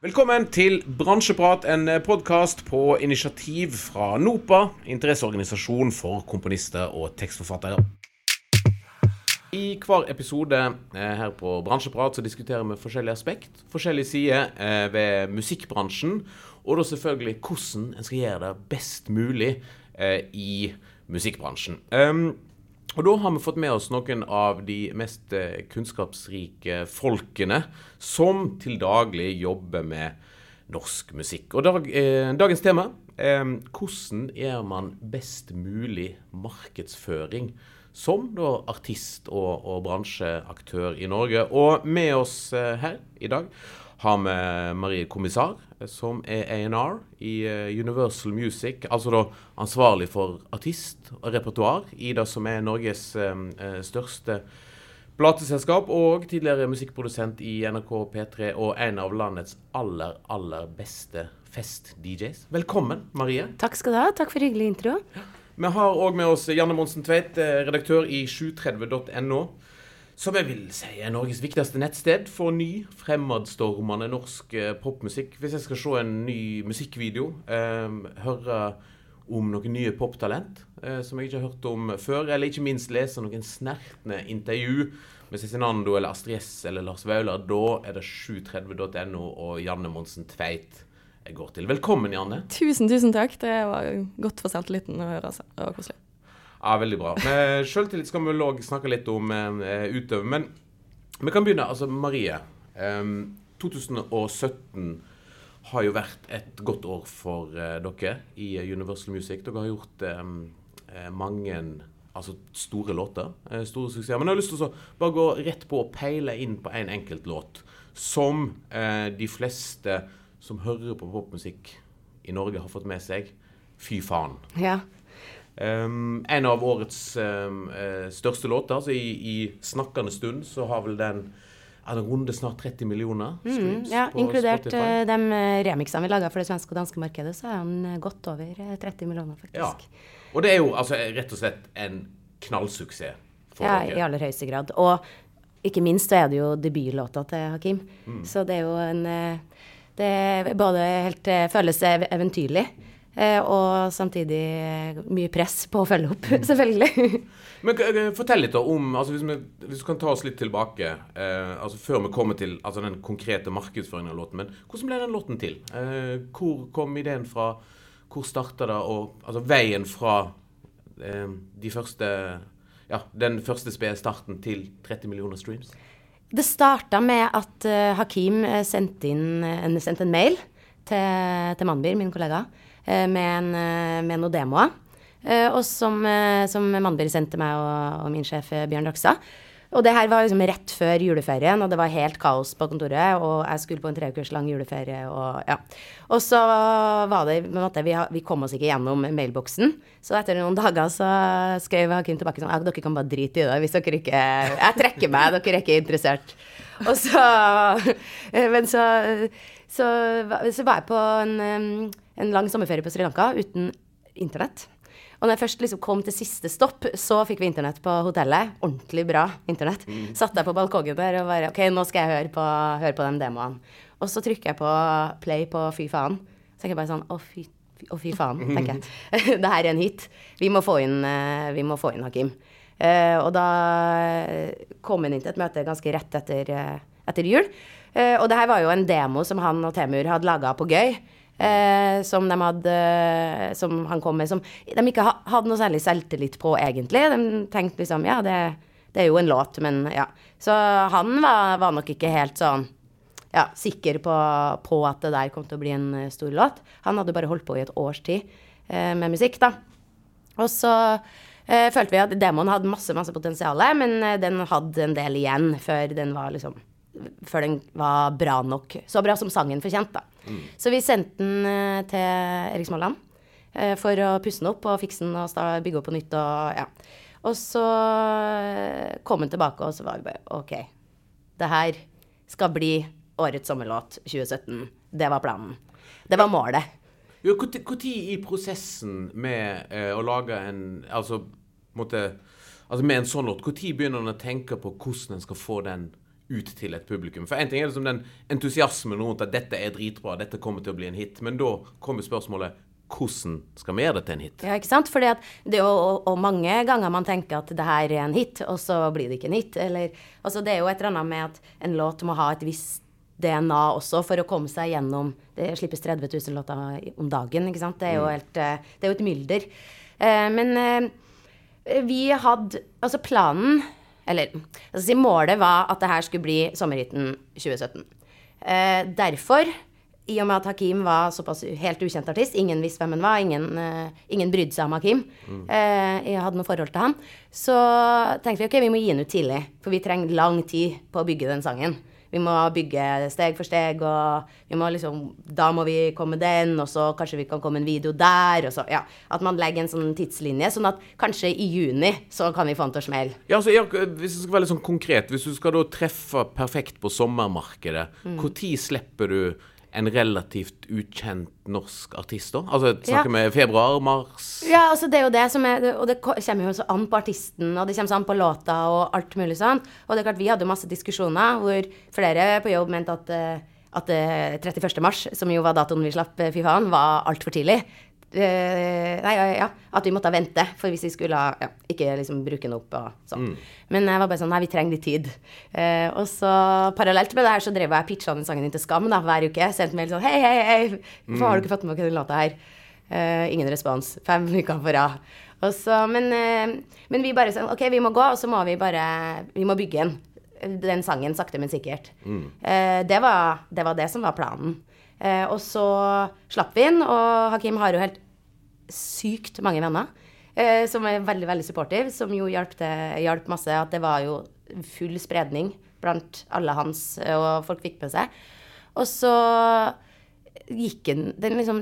Velkommen til Bransjeprat, en podkast på initiativ fra NOPA, interesseorganisasjon for komponister og tekstforfattere. I hver episode eh, her på Bransjeprat så diskuterer vi forskjellige aspekt, forskjellige sider eh, ved musikkbransjen, og da selvfølgelig hvordan en skal gjøre det best mulig eh, i musikkbransjen. Og da har vi fått med oss noen av de mest eh, kunnskapsrike folkene som til daglig jobber med norsk musikk. Og dag, eh, dagens tema er hvordan gjør man best mulig markedsføring som da artist og, og bransjeaktør i Norge. Og med oss eh, her i dag har vi Marie Kommissar, som er A&R i eh, Universal Music. Altså da ansvarlig for artist og repertoar i det som er Norges eh, eh, største plateselskap, og tidligere musikkprodusent i NRK P3 og en av landets aller, aller beste fest-DJs. Velkommen, Marie. Takk skal du ha. Takk for hyggelig intro. Vi har òg med oss Janne Monsen Tveit, redaktør i 730.no som jeg vil si er Norges viktigste nettsted for ny, fremadstormende norsk eh, popmusikk. Hvis jeg skal se en ny musikkvideo, eh, høre om noen nye poptalent eh, som jeg ikke har hørt om før, eller ikke minst lese noen snertne intervju med Cezinando eller Astrid S eller Lars Vaular, da er det 730.no og Janne Monsen Tveit jeg går til. Velkommen, Janne. Tusen, tusen takk. Det var godt for selvtilliten å høre. Altså. Det var koselig. Ja, veldig bra. Med sjøltillit skal vi òg snakke litt om eh, utøve. Men vi kan begynne. Altså, Marie. Eh, 2017 har jo vært et godt år for eh, dere i Universal Music. Dere har gjort eh, mange altså, store låter. Eh, store suksesser. Men jeg har lyst til å bare gå rett på og peile inn på en enkelt låt. Som eh, de fleste som hører på popmusikk i Norge, har fått med seg. Fy faen. Ja. Um, en av årets um, største låter. Altså i, i, snakkende stund så har vel den er det runde snart 30 millioner mm, streams. Mm, ja, inkludert Spotify. de remixene vi laga for det svenske og danske markedet, så er han godt over 30 millioner, faktisk. Ja. Og det er jo altså rett og slett en knallsuksess for ja, dere. Ja, i aller høyeste grad. Og ikke minst så er det jo debutlåta til Hakim. Mm. Så det er jo en Det både helt føles eventyrlig. Eh, og samtidig mye press på å følge opp, mm. selvfølgelig. Men Fortell litt om altså hvis, vi, hvis, vi, kan ta oss litt tilbake, eh, altså før vi kommer til altså den konkrete markedsføringen av låten. Men hvordan ble den låten til? Eh, hvor kom ideen fra? Hvor starta det? Og altså veien fra eh, de første ja, den første spede starten til 30 millioner streams? Det starta med at uh, Hakim sendte, inn, sendte en mail til, til Manbir, min kollega Eh, med, en, eh, med noen demoer. Eh, og som, som Mannberg sendte meg og, og, min sjef Bjørn Rakstad. Og det her var liksom rett før juleferien, og det var helt kaos på kontoret. Og jeg skulle på en treukers lang juleferie, og ja. Og så var det på en måte, vi, vi, kom oss ikke gjennom mailboksen. Så etter noen dager så skrev Hakim tilbake sånn Dere kan bare drite i det hvis dere ikke Jeg trekker meg, dere er ikke interessert. Og så Men så, så, så var jeg på en en lang sommerferie på Sri Lanka uten internett. Og når jeg først liksom kom til siste stopp, så fikk vi internett på hotellet. Ordentlig bra internett. Mm. Satt jeg på balkongen der og bare OK, nå skal jeg høre på, høre på de demoene. Og så trykker jeg på play på fy faen. Så tenker jeg bare sånn å fy, å, fy faen, tenker jeg. det her er en hit. Vi må få inn, eh, vi må få inn Hakim. Uh, og da kom han inn til et møte ganske rett etter, etter jul. Uh, og det her var jo en demo som han og Temur hadde laga på gøy eh, som de hadde Som han kom med, som de ikke hadde noe særlig selvtillit på, egentlig. De tenkte liksom Ja, det, det er jo en låt, men ja. Så han var, var nok ikke helt sånn ja, sikker på, på, at det der kom til å bli en eh, stor låt. Han hadde bare holdt på i et års tid eh, med musikk, da. Og så eh, følte vi at demoen hadde masse, masse potensial, men eh, den hadde en del igjen før den var liksom Før den var bra nok. Så bra som sangen fortjente, da. Mm. Så vi sendte den eh, til Erik Småland eh, for å pusse den opp og fikse den og bygge opp på nytt og ja. Og så eh, kom den tilbake, og så var vi bare OK. Det her skal bli årets sommerlåt 2017. Det var planen. Det var målet. Når i prosessen med eh, å lage en Altså, måtte, altså med en sånn låt, når begynner en å tenke på hvordan en skal få den ut til et publikum? For en ting er liksom den entusiasmen rundt at dette er dritbra, dette kommer til å bli en hit. Men da kommer spørsmålet hvordan skal vi gjøre det til en hit? Ja, ikke sant? Fordi at det er jo og mange ganger man tenker at det her er en hit, og så blir det ikke en hit. Eller, altså det er jo et eller annet med at en låt må ha et visst DNA også for å komme seg gjennom Det slippes 30 000 låter om dagen, ikke sant. Det er jo, helt, eh, det er jo et mylder. Eh, men eh, vi hadde Altså planen Eller si målet var at det her skulle bli sommerhytten 2017. Derfor i og med at Hakim var såpass helt ukjent artist, ingen visste hvem han var, ingen, eh, ingen brydde seg om Hakim, mm. eh, jeg hadde noe forhold til han, så tenkte vi ok, vi må gi den ut tidlig. For vi trenger lang tid på å bygge den sangen. Vi må bygge steg for steg, og vi må liksom, da må vi komme den, og så kanskje vi kan komme en video der, og så Ja. At man legger en sånn tidslinje, sånn at kanskje i juni så kan vi få den til å smelle. Ja, altså, ja, hvis det skal være litt sånn konkret, hvis du skal da treffe perfekt på sommermarkedet, når mm. slipper du en relativt ukjent norsk artist, da? Altså snakker vi ja. februar, mars? Ja, altså det er jo det som er Og det kommer jo så an på artisten, og det kommer så an på låta og alt mulig sånn. Og det er klart, vi hadde masse diskusjoner hvor flere på jobb mente at at 31. mars, som jo var datoen vi slapp Fy faen, var altfor tidlig. Uh, nei, ja, at vi måtte vente, for hvis vi skulle ja, ikke liksom bruke den opp og sånn. Mm. Men jeg var bare sånn Nei, vi trenger litt tid. Eh, og så parallelt med det her så drev jeg pitcha den sangen inn til Skam da, hver uke. Sendte mail sånn Hei, hei, hei, hvorfor har du ikke fått med deg den låta her? Eh, ingen respons. Fem uker på rad. Og så, men, men vi bare sånn OK, vi må gå, og så må vi bare Vi må bygge den. Den sangen sakte, men sikkert. Mm. det, var, det var det som var planen. Eh, og så slapp vi inn, og Hakim har jo helt sykt mange venner. Eh, som er veldig veldig supportive, som jo hjalp, masse. At det var jo full spredning blant alle hans, eh, og folk fikk med seg. Og så gikk den Den liksom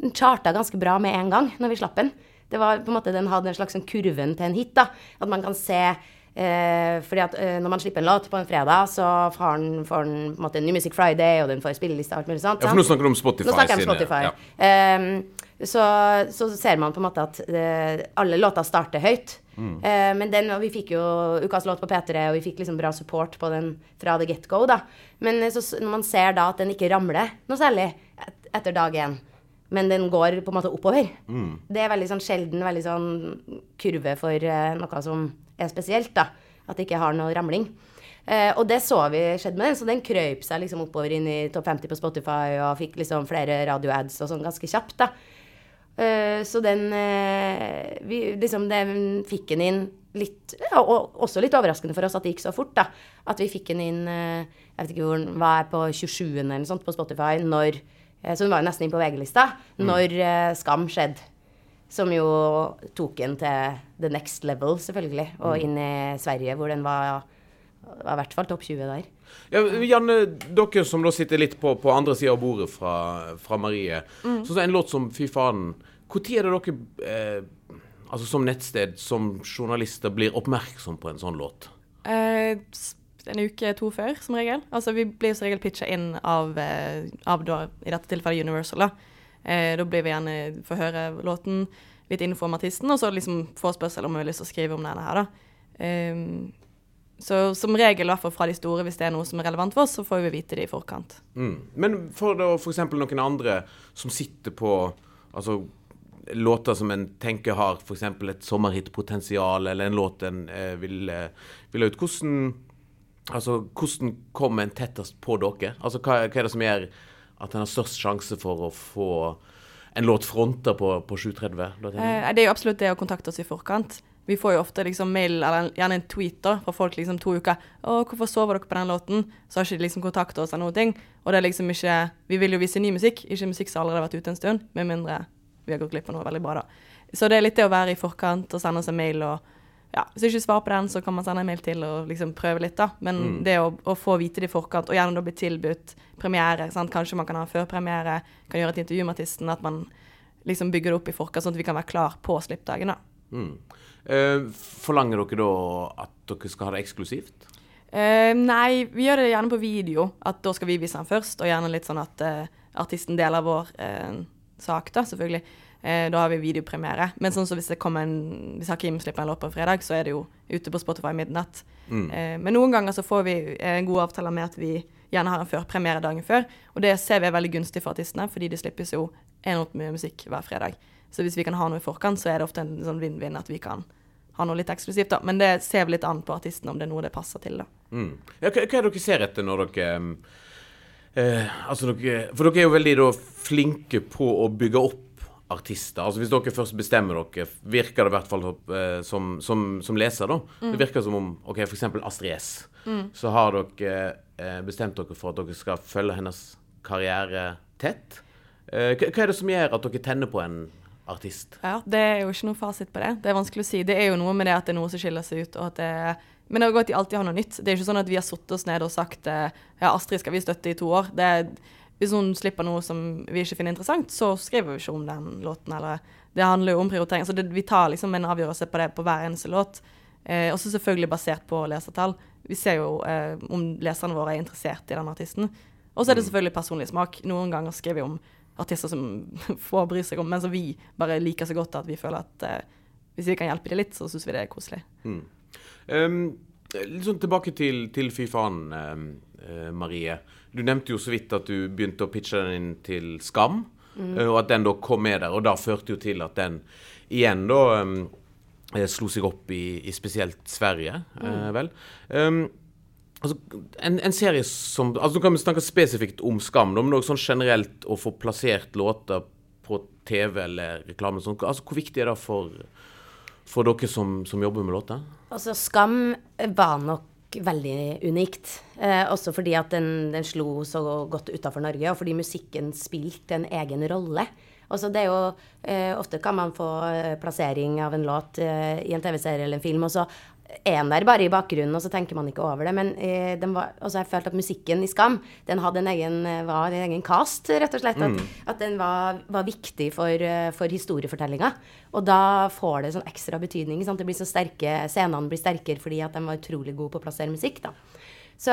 den charta ganske bra med en gang når vi slapp den. Det var på en måte, Den hadde en slags sånn kurven til en hit. da, At man kan se Eh, fordi at eh, når man slipper en låt på en fredag, så får den, får den på en måte New Music Friday, og den får spilleliste og alt mulig sånt. Ja, for nå snakker du om Spotify. Nå snakker jeg om Spotify. Ja. Eh, så, så, ser man på en måte at uh, alle låter starter høyt. Mm. Uh, men den, og vi fikk jo ukas låt på P3, og vi fikk liksom bra support på den fra the get go, da. Men uh, så, når man ser da at den ikke ramler noe særlig et, etter dag én, men den går på en måte oppover. Mm. Det er veldig sånn sjelden veldig sånn kurve for noe som er spesielt. da, At det ikke har noe ramling. Eh, og det så vi skjedde med den, så den krøyp seg liksom oppover inn i topp 50 på Spotify og fikk liksom flere radioads og sånn ganske kjapt. da. Eh, så den eh, vi, liksom, den fikk den inn litt ja, Og også litt overraskende for oss at det gikk så fort. da, At vi fikk den inn eh, Jeg vet ikke hvor den var på 27. eller noe sånt på Spotify når eh, Så den var jo nesten inn på VG-lista mm. når eh, Skam skjedde. Som jo tok den til the next level, selvfølgelig. Og mm. inn i Sverige, hvor den var, var i hvert fall topp 20 der. Ja, Janne, dere som da sitter litt på, på andre sida av bordet fra, fra Marie. Mm. Så, så en låt som Fy faen. Når er det dere eh, altså som nettsted, som journalister, blir oppmerksom på en sånn låt? Eh, en uke, to før, som regel. Altså, vi blir som regel pitcha inn av, eh, av da, i dette tilfellet Universal. da Eh, da blir vi gjerne få høre låten, litt info om artisten, og så liksom få spørsmål om vi har lyst til å skrive om denne her, da. Eh, så som regel, i fra de store, hvis det er noe som er relevant for oss, så får vi vite det i forkant. Mm. Men for da f.eks. noen andre som sitter på altså, låter som en tenker har f.eks. et sommerhitpotensial, eller en låt en eh, vil, eh, vil ut, hvordan, altså, hvordan kommer en tettest på dere? Altså, hva, hva er det som gjør at en har størst sjanse for å få en låt fronta på, på 730? Eh, det er jo absolutt det å kontakte oss i forkant. Vi får jo ofte liksom mail, eller gjerne en tweet da, fra folk liksom to uker. 'Å, hvorfor sover dere på den låten?' Så har ikke de liksom kontakta oss eller noen ting. Og det er liksom ikke Vi vil jo vise ny musikk, ikke musikk som allerede har vært ute en stund. Med mindre vi har gått glipp av noe veldig bra, da. Så det er litt det å være i forkant og sende oss en mail og ja, Hvis du ikke svarer på den, så kan man sende en mail til og liksom prøve litt, da. Men mm. det å, å, få vite det i forkant, og gjerne da bli tilbudt premiere sant? Kanskje man kan ha førpremiere, kan gjøre et intervju med artisten, at man liksom bygger det opp i forkant, sånn at vi kan være klar på slippdagen, da. Mm. Eh, forlanger dere da at dere skal ha det eksklusivt? Eh, nei, vi gjør det gjerne på video. At da skal vi vise den først, og gjerne litt sånn at eh, artisten deler vår eh, sak, da, selvfølgelig. Eh, da har vi videopremiere. Men sånn som hvis, det kommer en, hvis Hakim slipper en låt på en fredag, så er det jo ute på Spotify midnatt. Mm. Eh, men noen ganger så får vi en god avtale med at vi gjerne har en førpremiere dagen før. Og det ser vi er veldig gunstig for artistene, fordi det slippes jo enormt mye musikk hver fredag. Så hvis vi kan ha noe i forkant, så er det ofte en sånn vinn-vinn at vi kan ha noe litt eksklusivt, da. Men det ser vi litt an på artisten om det er noe det passer til, da. Mm. Ja, hva, hva er det dere ser etter når dere eh, altså dere, For dere er jo veldig da, flinke på å bygge opp artister. Altså Hvis dere først bestemmer dere, virker det i hvert fall eh, som, som, som, leser, da. Mm. Det virker som om ok, f.eks. Astrid S. Mm. Så har dere eh, bestemt dere for at dere skal følge hennes karriere tett. Eh, hva, er det som gjør at dere tenner på en artist? Ja, Det er jo ikke noe fasit på det. Det er vanskelig å si. Det er jo noe med det at det er noe som skiller seg ut. og at det er men det er godt de alltid har noe nytt. Det er ikke sånn at vi har satt oss ned og sagt ja, Astrid skal vi støtte i to år. Det er, hvis hun slipper noe som vi ikke finner interessant, så skriver vi ikke om den låten. Eller det handler jo om prioritering. Så det, vi tar liksom en avgjørelse på det på hver eneste låt. Eh, også selvfølgelig basert på lesertall. Vi ser jo eh, om leserne våre er interessert i den artisten. Og så er det mm. selvfølgelig personlig smak. Noen ganger skriver vi om artister som få bry seg om, men som vi bare liker så godt at vi føler at eh, hvis vi kan hjelpe dem litt, så syns vi det er koselig. Mm. Um, litt sånn tilbake til, til Fy faen, uh, Marie. Du nevnte jo så vidt at du begynte å pitche den inn til Skam, mm. uh, og at den da kom med der. Og da førte jo til at den igjen da um, slo seg opp i, i spesielt Sverige, mm. uh, vel. Um, altså, en, en, serie som altså Nå kan vi snakke spesifikt om Skam, men òg sånn generelt å få plassert låter på TV eller reklame. Sånn, altså, hvor viktig er det for, for dere som, som, jobber med låter? Altså, Skam var nok veldig unikt. Eh, også fordi at den, den slo så godt utafor Norge, og fordi musikken spilte en egen rolle. Også det er jo eh, Ofte kan man få eh, plassering av en låt eh, i en TV-serie eller en film, og så er der bare i bakgrunnen, og så tenker man ikke over det. Men eh, var, altså jeg følte at musikken i Skam den hadde en egen, eh, var en egen cast, rett og slett. At, mm. at den var, var, viktig for, for historiefortellinga. Og da får det sånn ekstra betydning. Sant? Det blir så sterke, Scenene blir sterkere fordi at de var utrolig gode på å plassere musikk. da. Så,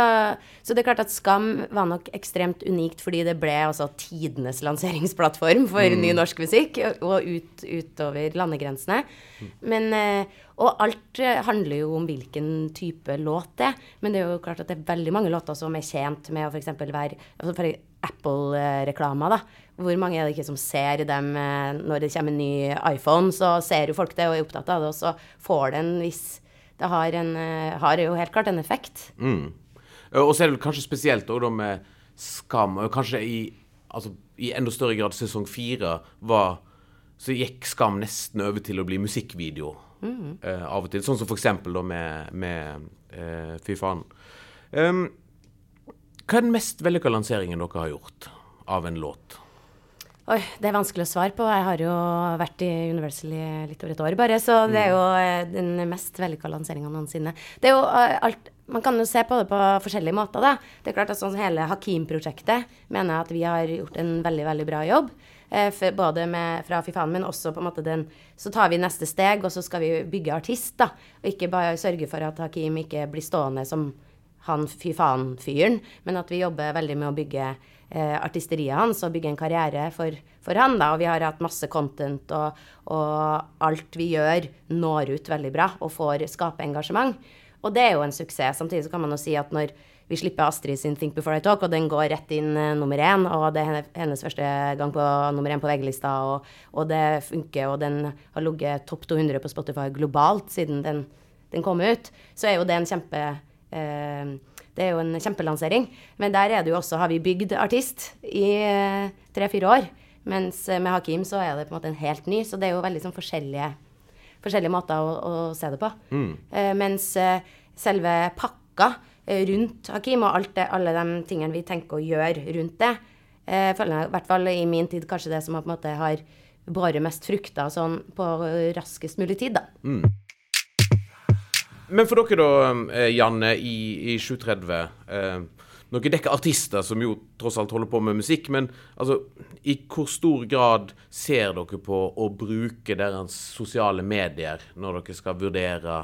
så, det er klart at Skam var nok ekstremt unikt fordi det ble altså tidenes lanseringsplattform for mm. ny norsk musikk, og ut, utover landegrensene. Men, eh, og alt eh, handler jo om hvilken type låt det er. Men det er jo klart at det er veldig mange låter som er tjent med å f.eks. være altså Apple-reklama, da. Hvor mange er det ikke som ser dem eh, når det kommer en ny iPhone? Så ser jo folk det og er opptatt av det, og så får det en viss Det har, en, har jo helt klart en effekt. Mm. Eh, og så er det kanskje spesielt da med Skam. Kanskje i, altså, i enda større grad sesong fire var Så gikk Skam nesten over til å bli musikkvideo mm. uh, av og til. Sånn som for eksempel da med, med uh, Fy faen. Um, hva er den mest vellykka lanseringen dere har gjort av en låt? Oi, det er vanskelig å svare på. Jeg har jo vært i Universal i litt over et år bare, så det er jo den mest vellykka lanseringa noensinne. Det er jo alt man kan jo se på det på forskjellige måter. da. Det er klart at sånn Hele Hakim-prosjektet mener jeg at vi har gjort en veldig veldig bra jobb. Eh, både med, fra Fy faen, men også på en måte den Så tar vi neste steg, og så skal vi bygge artist. da, Og ikke bare sørge for at Hakim ikke blir stående som han fy faen-fyren, men at vi jobber veldig med å bygge eh, artisteriet hans og bygge en karriere for, for, han. da, Og vi har hatt masse content, og, og alt vi gjør, når ut veldig bra og får skape engasjement. Og det er jo en suksess. Samtidig så kan man jo si at når vi slipper Astrid sin Think Before I Talk, og den går rett inn uh, nummer én, og det er hennes første gang på nummer én på VG-lista, og, og, det funker, og den har ligget topp 200 på Spotify globalt siden den, den, kom ut, så er jo det en kjempe uh, det er jo en kjempelansering. Men der er det jo også, har vi bygd artist i uh, tre-fire år. Mens med Hakim så er det på en måte en helt ny. Så det er jo veldig sånn forskjellige forskjellige måter å, å se det på. Mm. Eh, mens eh, selve pakka eh, rundt Hakim og det, alle de tingene vi tenker å gjøre rundt det, eh, føler jeg i hvert fall i min tid kanskje det som på en måte har bare mest frukter sånn på raskest mulig tid, da. Mm. Men for dere da, eh, Janne, i, i 730 eh, noen dekker artister som jo tross alt holder på med musikk, men altså, i hvor stor grad ser dere på å bruke deres sosiale medier når dere skal vurdere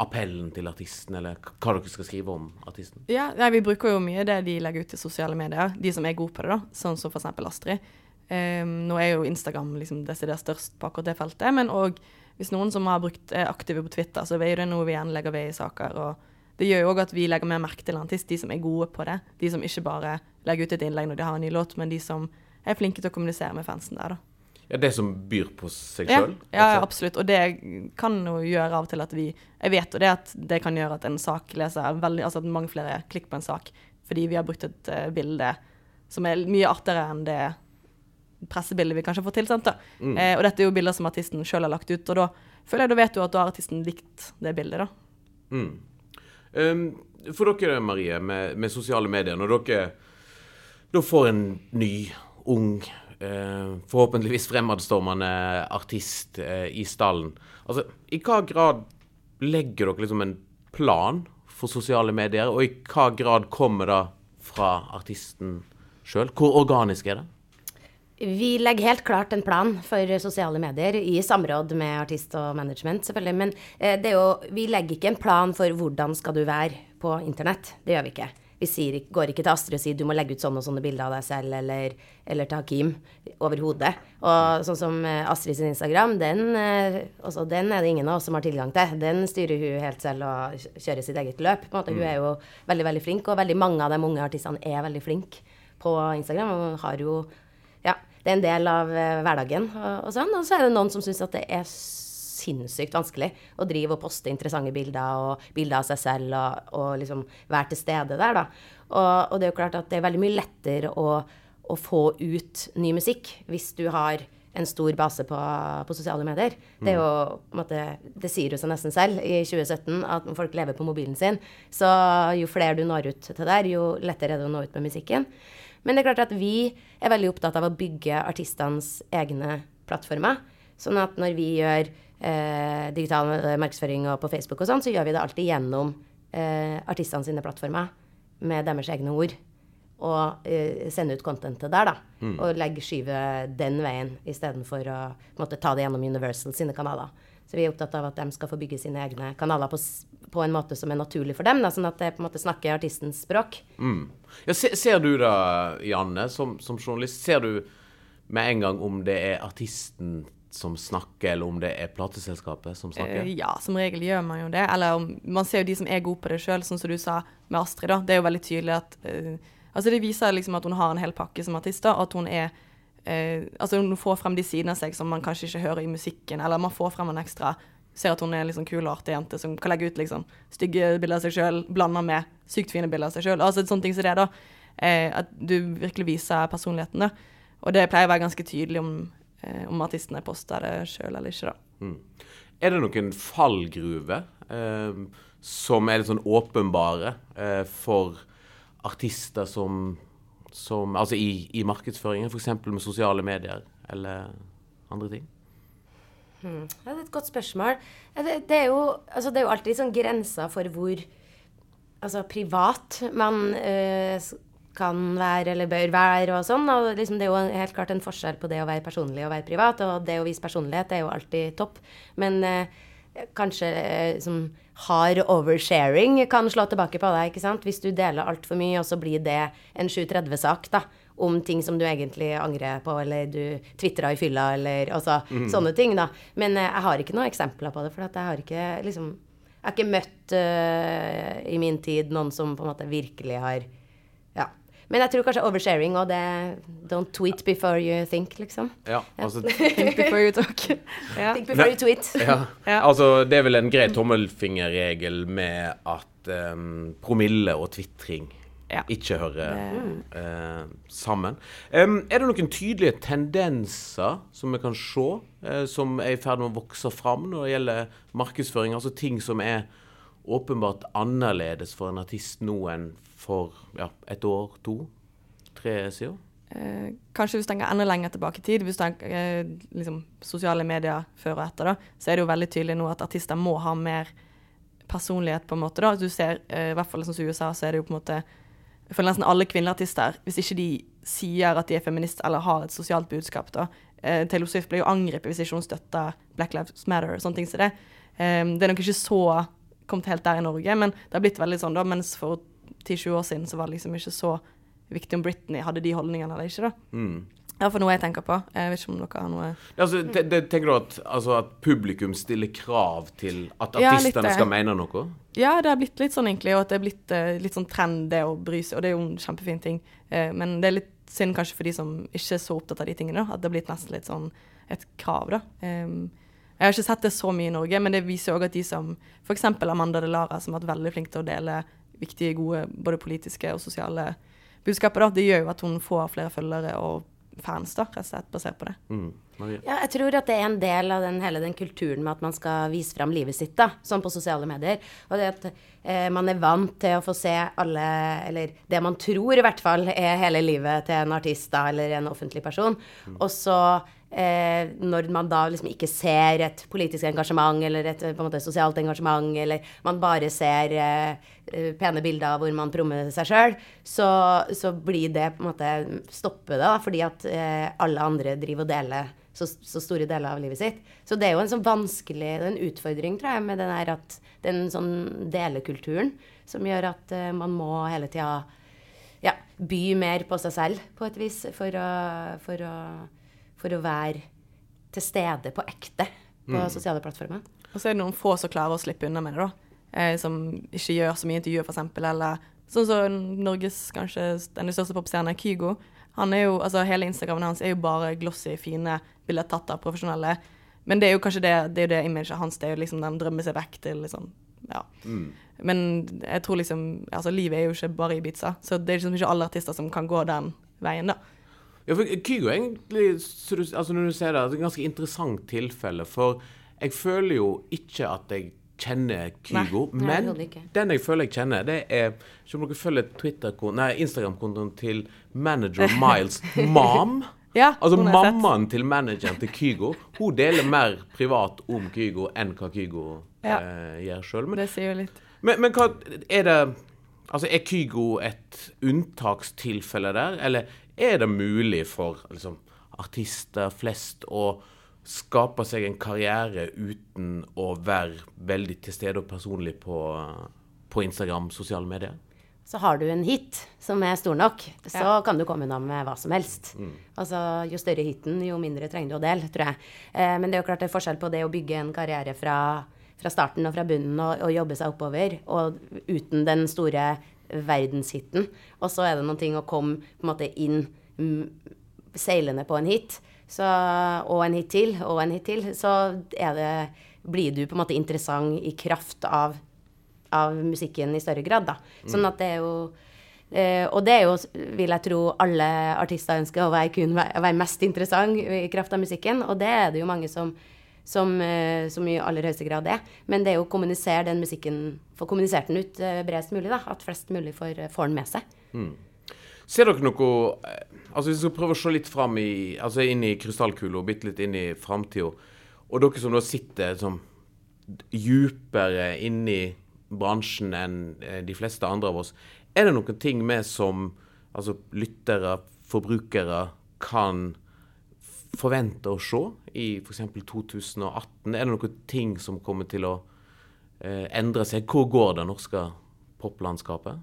appellen til artisten, eller hva dere skal skrive om artisten? Ja, nei, Vi bruker jo mye det de legger ut til sosiale medier, de som er gode på det, da, sånn som f.eks. Astrid. Um, nå er jo Instagram liksom desidert størst på akkurat det feltet, men òg hvis noen som har brukt, er aktive på Twitter, så er jo det noe vi gjerne legger ved i saker. og det gjør jo òg at vi legger mer merke til en artist, de som er gode på det. De som ikke bare legger ut et innlegg når de har en ny låt, men de som er flinke til å kommunisere med fansen der, da. Ja, Det som byr på seg Ja, sjøl? ja, absolutt. Og det kan jo gjøre av og til at vi Jeg vet jo det at det kan gjøre at en sak leser veldig Altså at mange flere klikker på en sak fordi vi har brukt et uh, bilde som er mye artigere enn det pressebildet vi kanskje får tilsendt. da. Mm. Eh, og dette er jo bilder som artisten sjøl har lagt ut, og da føler jeg da vet du at da har artisten likt det bildet, da. Mm. Um, for dere, Marie, med, med sosiale medier, når dere da får en ny, ung, eh, forhåpentligvis fremadstormende artist eh, i stallen Altså, I hva grad legger dere liksom en plan for sosiale medier, og i hva grad kommer det fra artisten sjøl? Hvor organisk er det? Vi legger helt klart en plan for sosiale medier, i samråd med artist og management, selvfølgelig. Men eh, jo, vi legger ikke en plan for hvordan skal du være på internett. Det gjør vi ikke. Vi sier, går ikke til Astrid og sier du må legge ut sånne og sånne bilder av deg selv, eller, eller til Hakim overhodet. Og sånn som eh, Astrid sin Instagram, den, eh, altså, den er det ingen av oss som har tilgang til. Den styrer hun helt selv og kjører sitt eget løp. På en måte. Hun er jo veldig, veldig flink, og veldig mange av de unge artistene er veldig flinke på Instagram. og har jo det er en del av eh, hverdagen og, og sånn. Og så er det noen som syns at det er sinnssykt vanskelig å drive og poste interessante bilder og bilder av seg selv og, og liksom være til stede der, da. Og, og det er jo klart at det er veldig mye lettere å, å få ut ny musikk hvis du har en stor base på, på sosiale medier. Det er jo, på en måte, det sier jo seg nesten selv i 2017 at folk lever på mobilen sin. Så jo flere du når ut til der, jo lettere er det å nå ut med musikken. Men det er klart at vi er veldig opptatt av å bygge artistenes egne plattformer. Sånn at når vi gjør eh, digital markedsføring og på Facebook og sånn, så gjør vi det alltid gjennom eh, artistene sine plattformer med deres egne ord. Og eh, sende ut contentet der, da. Og legge skyvet den veien istedenfor å måtte ta det gjennom Universal sine kanaler. Så vi er opptatt av at de skal få bygge sine egne kanaler på, på en måte som er naturlig for dem. Da, sånn at det på en måte snakker artistens språk. Mm. Ja, se, ser du da, Janne, som, som journalist, ser du med en gang om det er artisten som snakker, eller om det er plateselskapet som snakker? Eh, ja, som regel gjør man jo det. Eller om- man ser jo de som er gode på det sjøl, sånn som du sa med Astrid. da. Det er jo veldig tydelig at uh, Altså Det viser liksom at hun har en hel pakke som artist, da, og at hun er eh, Altså hun får frem de sidene av seg som man kanskje ikke hører i musikken, eller man får frem en ekstra Ser at hun er en liksom kul og artig jente som kan legge ut liksom stygge bilder av seg sjøl, blanda med sykt fine bilder av seg sjøl. Altså sånne ting som det, da. Eh, at du virkelig viser personligheten, da. Og det pleier å være ganske tydelig om, eh, om artistene poster det sjøl eller ikke, da. Er det noen fallgruver eh, som er litt sånn åpenbare eh, for artister som, som Altså i, i markedsføringen, f.eks. med sosiale medier eller andre ting? Ja, det er et godt spørsmål. Det, det, er jo, altså, det er jo alltid sånn grenser for hvor altså, privat man øh, kan være eller bør være og sånn. Og liksom, det er jo helt klart en forskjell på det å være personlig og være privat. Og det å vise personlighet er jo alltid topp. Men eh, kanskje eh, som hard oversharing kan slå tilbake på deg. ikke sant? Hvis du deler altfor mye, og så blir det en 730-sak da, om ting som du egentlig angrer på, eller du tvitra i fylla, eller altså, sånne ting. da. Men eh, jeg har ikke noen eksempler på det, for jeg har ikke liksom Jeg har ikke møtt uh, i min tid noen som på en måte virkelig har Ja. Men jeg tror kanskje oversharing og det Don't tweet before you think, liksom. Ja, altså Think before you talk. ja. Think before you tweet. Ja. Ja. Altså, det er vel en grei tommelfingerregel med at um, promille og tvitring Ja. ikke hører uh, sammen. Um, er det noen tydelige tendenser som vi kan se, uh, som er i ferd med å vokse fram når det gjelder markedsføring? Altså ting som er åpenbart annerledes for en artist nå enn for ja, et år, to, tre siden? Eh, kanskje hvis du tenker enda lenger tilbake i tid, hvis du tenker eh, liksom, sosiale medier før og etter, da, så er det jo veldig tydelig nå at artister må ha mer personlighet, på en måte. da. Du ser, eh, i hvert fall sånn som i USA, så er det jo på en måte føler nesten alle kvinnelige artister, hvis ikke de sier at de er feminist eller har et sosialt budskap, da eh, Taylor Swift ble jo angrepet hvis ikke hun støtta Black Lives Matter og sånne ting som det. Eh, det er nok ikke så kommet helt der i Norge, men det har blitt veldig sånn, da. Mens for 10-20 år siden så var det liksom ikke så viktig om Britney hadde de holdningene eller ikke, da. Mm. Ja, for noe jeg tenker på. Jeg vet ikke om dere har noe Altså, te, det, tenker du at, altså, at publikum stiller krav til at artistene ja, skal mene noe? Ja, det har blitt litt sånn egentlig, og at det er blitt uh, litt sånn trend det å bry seg, og det er jo en kjempefin ting. Uh, men det er litt synd kanskje for de som ikke er så opptatt av de tingene, da, at det har blitt nesten litt sånn et krav, da. Um, jeg har ikke sett det så mye i Norge, men det viser òg at de som f.eks. Amanda Delara, som har vært veldig flink til å dele viktige, gode både politiske og sosiale budskaper, da, det gjør jo at hun får flere følgere og fans, da, rett og slett basert på det. Mm. Ja, jeg tror at det er en del av den, hele den kulturen med at man skal vise fram livet sitt, da, sånn på sosiale medier. Og det at eh, man er vant til å få se alle, eller det man tror i hvert fall er hele livet til en artist da, eller en offentlig person. Og så eh, når man da liksom ikke ser et politisk engasjement eller et på en måte sosialt engasjement, eller man bare ser eh, eh, pene bilder hvor man prommer seg sjøl, så, så blir det på en måte stoppe det, da, fordi at eh, alle andre driver og deler så, så store deler av livet sitt. Så det er jo en sånn vanskelig det er en utfordring, tror jeg, med den her at den sånn delekulturen som gjør at eh, man må hele tida ja, by mer på seg selv, på et vis, for å, for å, for å være til stede på ekte på sosiale plattformer. Og så er det noen få som klarer å slippe unna med det, da. Eh, som ikke gjør så mye intervjuer, f.eks. Eller sånn som Norges kanskje den største popstjernen, Kygo. Han er jo, altså Hele Instagramen hans er jo bare glossy, fine bilder tatt av profesjonelle. Men det er jo kanskje det, det er jo det imaget hans. Det er jo liksom den drømmer seg vekk til liksom Ja. Men jeg tror liksom Altså, livet er jo ikke bare Ibiza, så det er liksom ikke alle artister som kan gå den veien, da. Ja, for Kygo er egentlig, altså når du ser det, et ganske interessant tilfelle. For jeg føler jo ikke at jeg kjenner Kygo, Nei, men overhodet den jeg føler jeg kjenner, det er Ikke om dere følger nei, Instagram-kontoen til manager Miles Mom. Ja, Altså mammaen til manageren til Kygo, hun deler mer privat om Kygo enn hva Kygo Ja. eh, gjør sjøl. Men, Det sier jo litt. men, men hva er det Altså, er Kygo et unntakstilfelle der, eller er det mulig for liksom, artister flest å skape seg en karriere uten å være veldig til stede og personlig på, på Instagram, sosiale medier? Så har du en hit som er stor nok, så kan du komme unna med hva som helst. Altså, jo større hiten, jo mindre trenger du å dele, tror jeg. Eh, men det er jo klart det er forskjell på det å bygge en karriere fra, fra starten og fra bunnen og, og jobbe seg oppover, og uten den store verdenshiten. Og så er det noen ting å komme på en måte inn mm, seilende på en hit, så, og en hit til, og en hit til, så det, blir du på en måte interessant i kraft av av musikken i større grad, da. Sånn at det er jo Uh, Og det er jo, vil jeg tro, alle artister ønsker, å være, kun, være mest interessant i kraft av musikken. Og det er det jo mange som, som, eh, som i aller høyeste grad er. Men det er å kommunisere den musikken Få kommunisert den ut eh, bredest mulig, da. At flest mulig får, får den med seg. Ser dere noe eh, Altså Hvis vi skal prøve å se litt fram i Altså inn i krystallkula, bitte litt inn i framtida, og dere som da sitter sånn djupere inni bransjen enn eh, de fleste andre av oss, er det noen ting vi som altså lyttere, forbrukere, kan f- forvente å se i f.eks. 2018? Er det noen ting som kommer til å eh, endre seg? Hvor går det norske poplandskapet?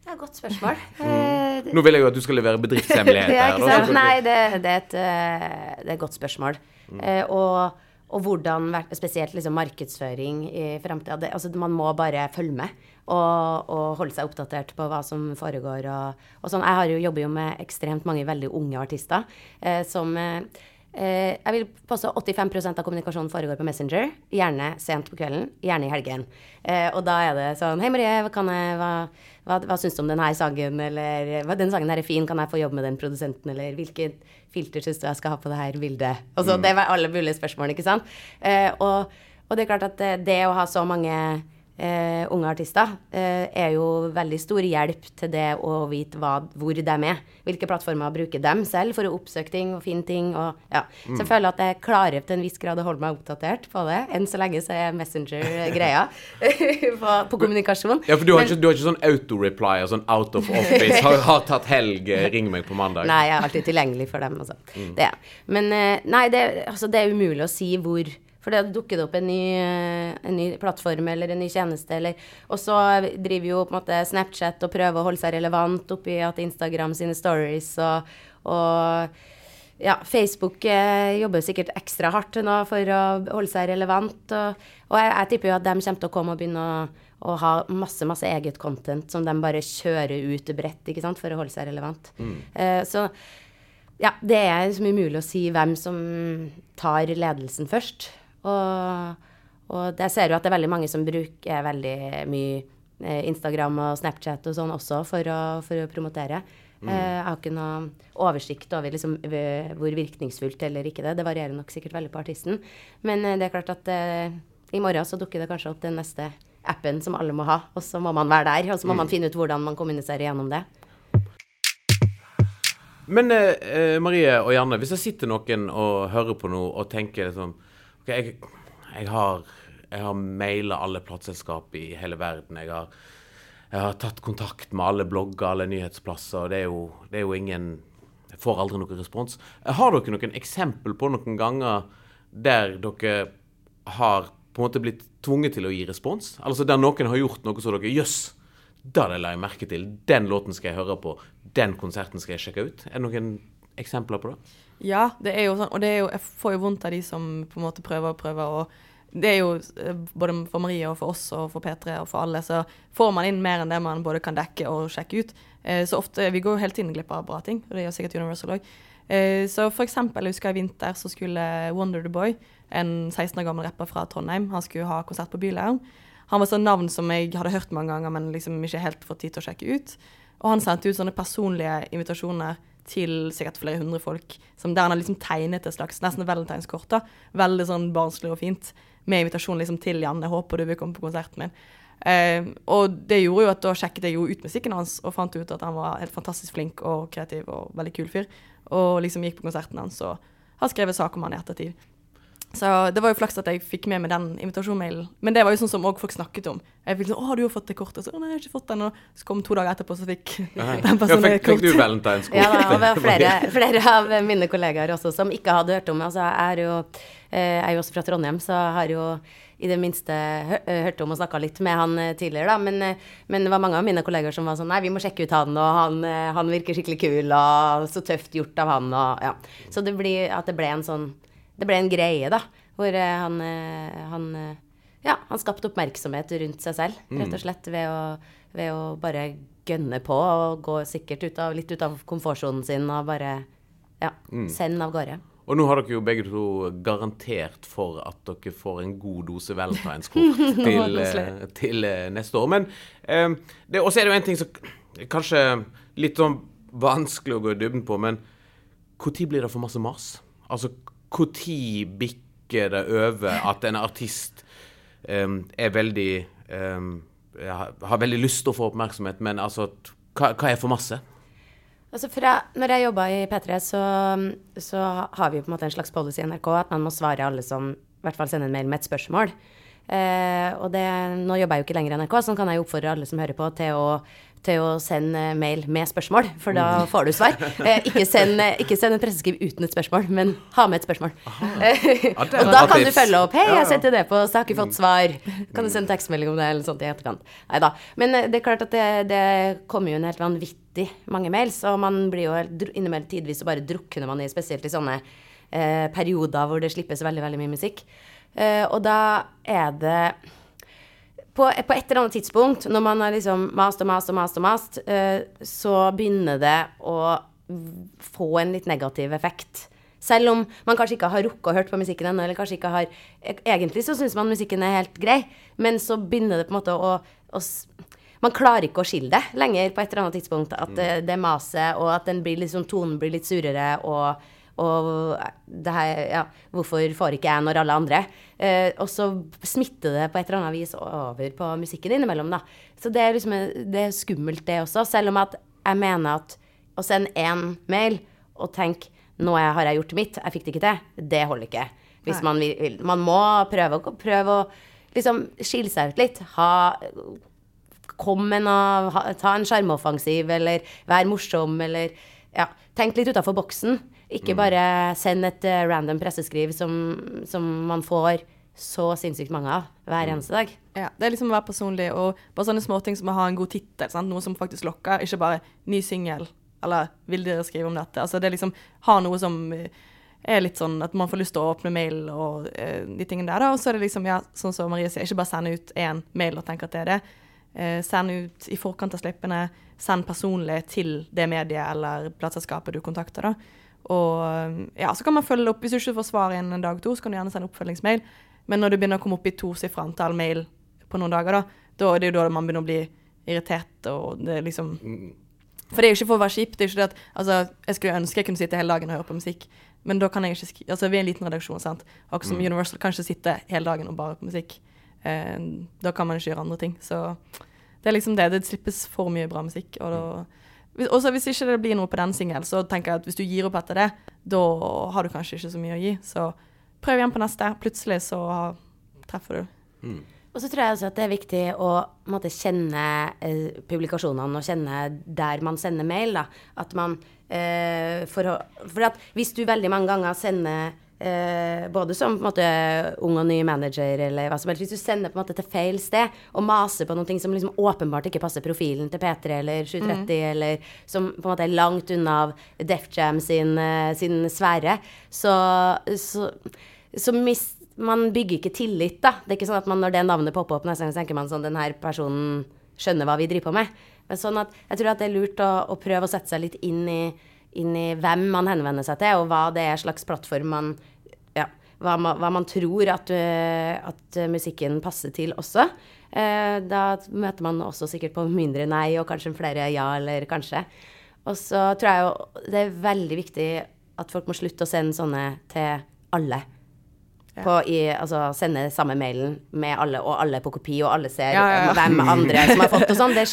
Det er et godt spørsmål. Mm. Nå vil jeg jo at du skal levere bedriftshemmeligheter. det sant? Nei, det, det, er et, eh, det er et godt spørsmål. Eh, og, og hvordan, spesielt liksom markedsføring i framtida altså, Man må bare følge med og, og holde seg oppdatert på hva som foregår. Og, og sånn. Jeg har jo, jobber jo med ekstremt mange veldig unge artister eh, som eh, eh, Jeg vil påstå 85% av kommunikasjonen foregår på Messenger. Gjerne sent på kvelden, gjerne i helgen. Eh, og da er det sånn Hei, Marie, hva, kan jeg, hva, hva, hva syns du om denne sangen? Eller den sangen her er fin, kan jeg få jobbe med den produsenten? Eller hvilket filter syns du jeg skal ha på det her bildet? Og så, Det var alle mulige spørsmål, ikke sant? Eh, og, og det er klart at det, det å ha så mange eh, unge artister eh, er jo veldig stor hjelp til det å vite hva, hvor de er. Hvilke plattformer bruker dem selv for å oppsøke ting og finne ting. Og, ja. Så jeg føler at jeg klarer til en viss grad å holde meg oppdatert på det. Enn så lenge så er Messenger greia på, på kommunikasjon. Ja, for du har, Men- ikke, du har ikke sånn auto-reply og sånn out of office. Har, har tatt helg, eh, ring meg på mandag. Nei, jeg er alltid tilgjengelig for dem. Altså. Det er. Men eh, nei, det, altså, det er umulig å si hvor, For det dukker det opp en ny, eh, en ny plattform eller en ny tjeneste, eller Og så driver jo på en måte Snapchat og prøver å holde seg relevant oppi at Instagram sine stories og, og ja, Facebook eh, jobber sikkert ekstra hardt nå for å holde seg relevant. Og, og jeg, jeg, tipper jo at de kommer til å komme og begynne å, å, ha masse masse eget content som de bare kjører ut bredt ikke sant, for å holde seg relevant. Mm. Eh, så ja, det er liksom umulig å si hvem som tar ledelsen først. Og, og jeg ser jo at det er veldig mange som bruker veldig mye eh, Instagram og Snapchat og sånn også for å, for å promotere. Mm. Eh, jeg har ikke noe oversikt over liksom, hvor virkningsfullt eller ikke det. Det varierer nok sikkert veldig på artisten. Men eh, det er klart at i morgen så dukker det kanskje opp den neste appen som alle må ha, og så må man være der. Og så må mm. man finne ut hvordan man kommuniserer gjennom det. Men eh, Marie og Janne, hvis det sitter noen og hører på noe og tenker liksom OK, jeg, jeg har, jeg har maila alle plateselskap i hele verden. Jeg har, jeg har, tatt kontakt med alle blogger, alle nyhetsplasser. det er jo, det er jo ingen Jeg får aldri noen respons. Har dere noen eksempel på noen ganger der dere har på en måte blitt tvunget til å gi respons? Altså der noen har gjort noe så dere Jøss! Da la jeg merke til. Den låten skal jeg høre på. Den konserten skal jeg sjekke ut. Er det noen eksempler på det? Ja, det er jo sånn. Og jo, jeg får jo vondt av de som på en måte prøver og prøver. og det er jo eh, både for Marie og for oss og for P3 og for alle, så får man inn mer enn det man både kan dekke og sjekke ut. Eh, så ofte, Vi går jo hele tiden glipp av bra ting, og det gjør sikkert Universal òg. Eh, så for eksempel, jeg husker i vinter så skulle Wonder the Boy, en 16 år gammel rapper fra Trondheim, han skulle ha konsert på Byleiren. Han var sånn navn som jeg hadde hørt mange ganger, men liksom ikke helt fått tid til å sjekke ut. Og han sendte ut sånne personlige invitasjoner til sikkert flere hundre folk, der han har liksom tegnet et slags nesten valentinskort. da, Veldig sånn barnslig og fint, med invitasjon liksom til Janne. 'Håper du vil komme på konserten min'. Eh, og det gjorde jo at da sjekket jeg jo ut musikken hans og fant ut at han var helt fantastisk flink og kreativ og veldig kul fyr. Og liksom gikk på konserten hans og har skrevet sak om han i ettertid. Så det var jo flaks at jeg fikk med meg den invitasjonsmailen. Men det var jo sånn som også folk snakket om. Jeg fikk sånn 'Å, du har fått det kortet?' Så nei, jeg har ikke fått den.' Og så kom to dager etterpå, så fikk den personen ja, fikk, kort. Fikk du valentineskort? Ja, da, og det var flere, flere, av mine kollegaer også som ikke hadde hørt om Altså, jeg er jo, eh, jeg er jo også fra Trondheim, så jeg har jo i det minste eh, hørt om og snakka litt med han eh, tidligere, da. Men, men, det var mange av mine kolleger som var sånn Nei, vi må sjekke ut han, og han, han virker skikkelig kul, og så tøft gjort av han, og ja. Så det blir at det ble en sånn Det ble en greie, da. Hvor eh, han, eh, han, eh, ja, han skapte oppmerksomhet rundt seg selv, rett og mm. slett, ved å, ved å bare gønne på og gå sikkert ut av, litt ut av komfortsonen sin og bare ja, mm. sende av gårde. Og nå har dere jo begge to garantert for at dere får en god dose valentineskort til, til, neste år. Men eh, det, også er det jo en ting som kanskje litt sånn vanskelig å gå i dybden på, men når blir det for masse mas? Altså, når bikker det over at en artist um, er veldig um, har veldig lyst til å få oppmerksomhet, men altså hva, hva er for masse? Altså fra, når jeg jobba i P3, så, så, har vi på en måte en slags policy i NRK at man må svare alle som i hvert fall sender en mail med et spørsmål. Eh, og det, nå jobber jeg jo ikke lenger i NRK, så kan jeg oppfordre alle som hører på, til å til å sende mail med spørsmål, for da mm. får du svar. Eh, ikke, send, ikke send en presseskriv uten et spørsmål, men ha med et spørsmål. og da kan du følge opp. 'Hei, jeg sendte det på, så har ikke fått svar.' Kan du sende tekstmelding om det, eller sånt i etterkant. Nei da. Men eh, det er klart at det, det kommer jo en helt vanvittig mange mails, og man blir jo innimellom tidvis og bare drukner man i, spesielt i sånne eh, perioder hvor det slippes veldig, veldig mye musikk. Eh, og da er det på, på, et eller annet tidspunkt, når man har liksom mast og mast og mast, og mast, uh, så begynner det å få en litt negativ effekt. Selv om man kanskje ikke har rukket å hørt på musikken ennå, eller kanskje ikke har e, Egentlig så syns man musikken er helt grei, men så begynner det på en måte å, å man klarer ikke å skille det lenger på et eller annet tidspunkt. At det, det maset, og at blir liksom, tonen blir litt surere, og og det her, ja, hvorfor får ikke jeg når alle andre? Eh, og så smitter det på et eller annet vis over på musikken innimellom, da. Så det er liksom det er skummelt, det også. Selv om at jeg mener at å sende én mail og tenke nå har jeg gjort mitt, jeg fikk det ikke til, det holder ikke. Hvis man vil. Man må prøve, prøve å liksom skille seg ut litt. Ha Kom med noe Ta en sjarmoffensiv, eller vær morsom, eller ja, Tenk litt utafor boksen. Ikke bare send et eh, random presseskriv som, som man får så sinnssykt mange av hver eneste dag. Ja, det er liksom å være personlig, og bare sånne småting som å ha en god tittel. Noe som faktisk lokker, ikke bare 'ny singel', eller 'vil dere skrive om dette'? Altså det er liksom ha noe som eh, er litt sånn at man får lyst til å åpne mail og eh, de tingene der. Og så er det liksom, ja, sånn som Marie sier, ikke bare sende ut én mail og tenke at det er det. Eh, send ut i forkant av slippene. Send personlig til det mediet eller plateselskapet du kontakter, da. Og ja, så kan man følge opp. Hvis du ikke får svar innen en dag to, så kan du gjerne sende oppfølgingsmail. Men når du begynner å komme opp i tosifra antall mail på noen dager, da, da er det jo da man begynner å bli irritert, og det er liksom For det er jo ikke for å være kjip. det er ikke det at, altså, Jeg skulle ønske jeg kunne sitte hele dagen og høre på musikk, men da kan jeg ikke altså Vi er en liten redaksjon, sant. Akkurat som Universal kan ikke sitte hele dagen og bare på musikk. Eh, da kan man ikke gjøre andre ting. Så det er liksom det. Det slippes for mye bra musikk. Og da også hvis ikke det blir noe på den singelen, så tenker jeg at hvis du gir opp etter det, da har du kanskje ikke så mye å gi. Så prøv igjen på neste. Plutselig så treffer du. Og så tror jeg også at det er viktig å måtte, kjenne eh, publikasjonene og kjenne der man sender mail. Da. At man eh, for, for at hvis du veldig mange ganger sender eh, både som på en måte ung og ny manager eller hva som helst, hvis du sender på en måte til feil sted og maser på noe som liksom åpenbart ikke passer profilen til P3 eller 730, eller som på en måte er langt unna Def Jam sin, eh, sin sfære, så, så, så mis, man bygger ikke tillit, da. Det er ikke sånn at man når det navnet popper opp neste gang, tenker man sånn Den her personen skjønner hva vi driver på med. Men sånn at jeg tror at det er lurt å, å prøve å sette seg litt inn i, inn i hvem man henvender seg til, og hva det er slags plattform man Ja, hva hva man tror at, øh, at musikken passer til også. Eh, da møter man også sikkert på mindre nei, og kanskje flere ja, eller kanskje. Og så tror jeg jo det er veldig viktig at folk må slutte å sende sånne til alle på i, altså sende samme mailen med alle, og alle på kopi, og alle ser Ja, ja, ja. hvem andre som har fått og sånn. Det,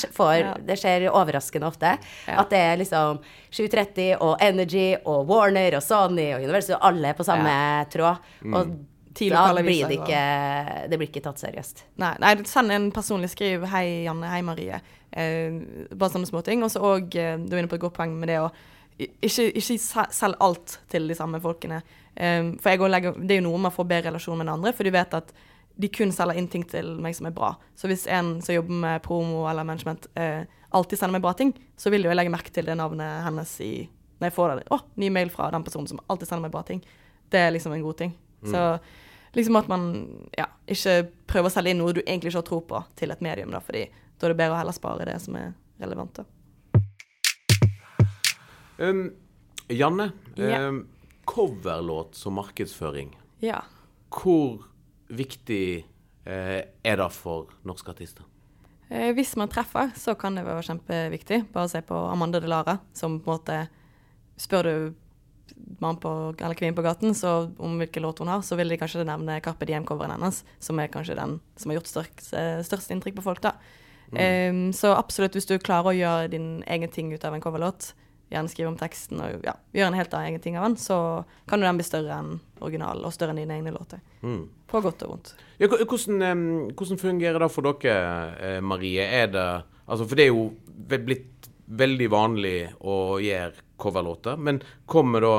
det skjer overraskende ofte. At det er liksom 730 og Energy og Warner og Sony og Universal, alle på samme tråd. Og Ti da blir det ikke Det blir ikke tatt seriøst. Nei, nei, send en personlig skriv 'Hei, Janne. Hei, Marie'. Eh, bare sånne småting. Og så òg, eh, du er inne på et godt poeng med det å ikke, ikke se- selg alt til de samme folkene. Eh, for jeg legger, Det er jo noe med å få bedre relasjon med den andre, for du vet at de kun selger inn ting til meg som er bra. Så hvis en som jobber med promo eller management, eh, alltid sender meg bra ting, så vil jo jeg legge merke til det navnet hennes i Når jeg får det. Å, ny mail fra den personen som alltid sender meg bra ting. Det er liksom en god ting. Så liksom at man ja, ikke prøver å selge inn noe du egentlig ikke har tro på, til et medium, da, fordi da er det bedre å heller spare det som er relevant. da. Um, Janne, Yeah. um, coverlåt som markedsføring. Ja. Hvor viktig eh, er det for norske artister? Eh, hvis man treffer, så kan det være kjempeviktig. Bare se på Amanda Delara, som på en måte Spør du mann på, eller kvinnen på gaten så om hvilken låt hun har, så vil de kanskje nevne Carpe Diem-coveren hennes, som er kanskje den som har gjort størst, eh, størst inntrykk på folk. da. Eh, så absolutt, hvis du klarer å gjøre din egen ting ut av en coverlåt, gjerne skrive om teksten og ja, gjøre en helt egen ting av den, så kan jo den bli større enn original, og større enn dine egne låter. Mm. På godt og vondt. Ja, hvordan, hvordan fungerer det for dere, eh, Marie? Er det Altså, for det er jo blitt veldig vanlig å gjøre coverlåter, men kommer da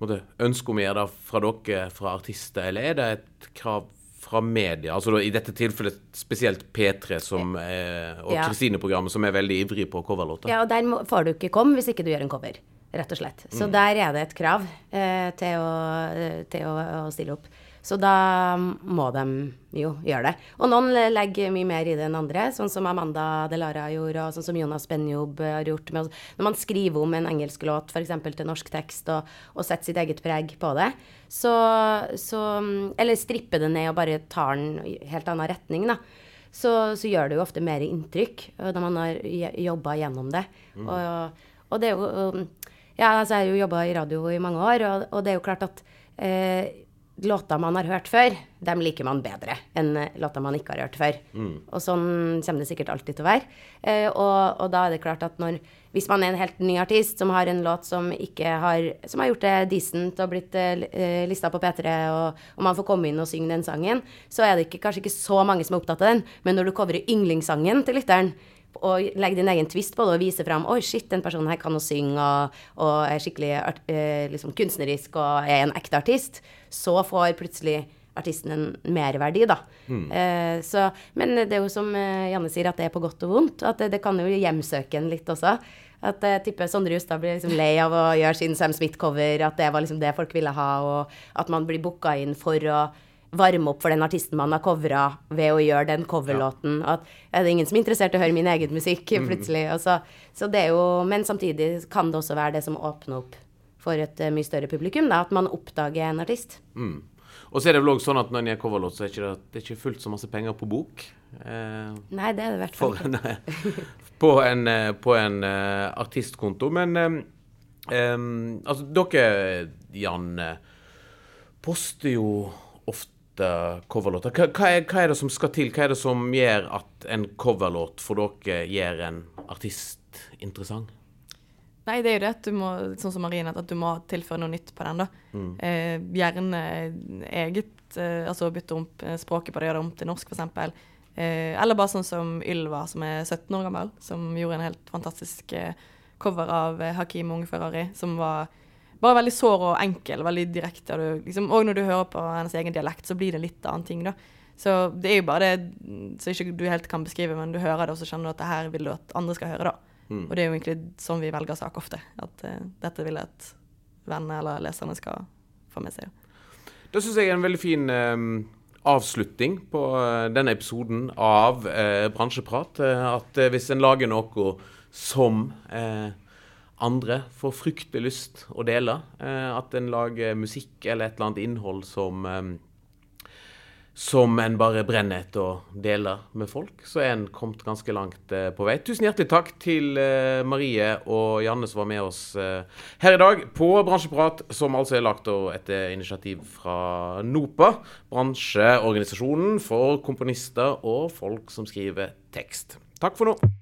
måtte, ønske om å gjøre det fra dere, fra artister, eller er det et krav fra media? Altså da, i dette tilfellet spesielt P3 som, eh, og Ja. Kristine-programmet, som er veldig ivrig på coverlåter. Ja, og der må, får du ikke komme hvis ikke du gjør en cover, rett og slett. Så der er det et krav eh, til, å, eh, til å, å stille opp. Så da må de jo gjøre det. Og noen legger mye mer i det enn andre, sånn som Amanda Delara gjorde, og sånn som Jonas Benjob har gjort. Med, når man skriver om en engelsk låt, f.eks. til norsk tekst, og, og setter sitt eget preg på det, så, så mm, Eller stripper det ned og bare tar den i helt annen retning, da så, så gjør det jo ofte mer inntrykk øh, når man har jobba gjennom det. Og, og det er jo um, Ja, altså jeg har jo jobba i radio i mange år, og, og det er jo klart at eh, låter man har hørt før, dem liker man bedre enn eh, låter man ikke har hørt før. Og sånn kommer det sikkert alltid til å være. Eh, og, og da er det klart at når hvis man er en helt ny artist som har en låt som ikke har Som har gjort det decent og blitt eh, lista på P3, og, og man får komme inn og synge den sangen, så er det ikke, kanskje ikke så mange som er opptatt av den. Men når du covrer yndlingssangen til lytteren, og legge din egen twist på det og vise fram Oi, shit, den personen her kan å synge og, og er skikkelig art, eh, liksom kunstnerisk og er en ekte artist, så får plutselig artisten en merverdi, da. Mm. Eh, så, men det er jo som eh, Janne sier, at det er på godt og vondt. At det, det kan jo hjemsøke en litt også. At jeg tipper Sondre Justad blir liksom lei av å gjøre sin Sam Smith-cover, at det var liksom det folk ville ha, og at man blir booka inn for å varme opp for den artisten man har covra ved å gjøre den coverlåten. Ja. At er det ingen som er interessert i å høre min egen musikk mm. plutselig. Så, så, det er jo, men samtidig kan det også være det som åpner opp for et uh, mye større publikum. Da, at man oppdager en artist. Mm. Og så er det vel òg sånn at når en gjør coverlåt, så er det ikke, det er ikke fullt så masse penger på bok. Eh, nei, det er det i hvert fall ikke. på en, eh, på en uh, artistkonto. Men um, um, altså, dere, Jan, poster jo ofte coverlåter. Hva, hva, hva, er, det som skal til? Hva er det som gjør at en coverlåt for dere gjør en artist interessant? Nei, det er jo det at du må, sånn som Marien, at du må tilføre noe nytt på den. da. Mm. Eh, gjerne eget, eh, altså bytte om eh, språket på det, gjøre det om til norsk, f.eks. Eh, eller bare sånn som Ylva, som er 17 år gammel, som gjorde en helt fantastisk eh, cover av eh, Hakim Unge Ferrari, som var bare veldig sår og enkel, veldig direkte. Og, liksom, og når du hører på hennes egen dialekt, så blir det litt annen ting, da. Så det er jo bare det som ikke du helt kan beskrive, men du hører det, og så kjenner du at det her vil du at andre skal høre, da. Mm. Og det er jo egentlig sånn vi velger sak ofte. At uh, dette vil jeg at vennene eller leserne skal få med seg. Det syns jeg er en veldig fin um, avslutning på uh, denne episoden av eh, Bransjeprat. at hvis en lager noe som andre får fryktelig lyst å dele, at en lager musikk eller et eller annet innhold som um, som en bare brenner etter å dele med folk, så er en kommet ganske langt eh, på vei. Tusen hjertelig takk til eh, Marie og Janne som var med oss eh, her i dag på Bransjeprat, som altså er lagt etter initiativ fra NOPA, bransjeorganisasjonen for komponister og folk som skriver tekst. Takk for nå.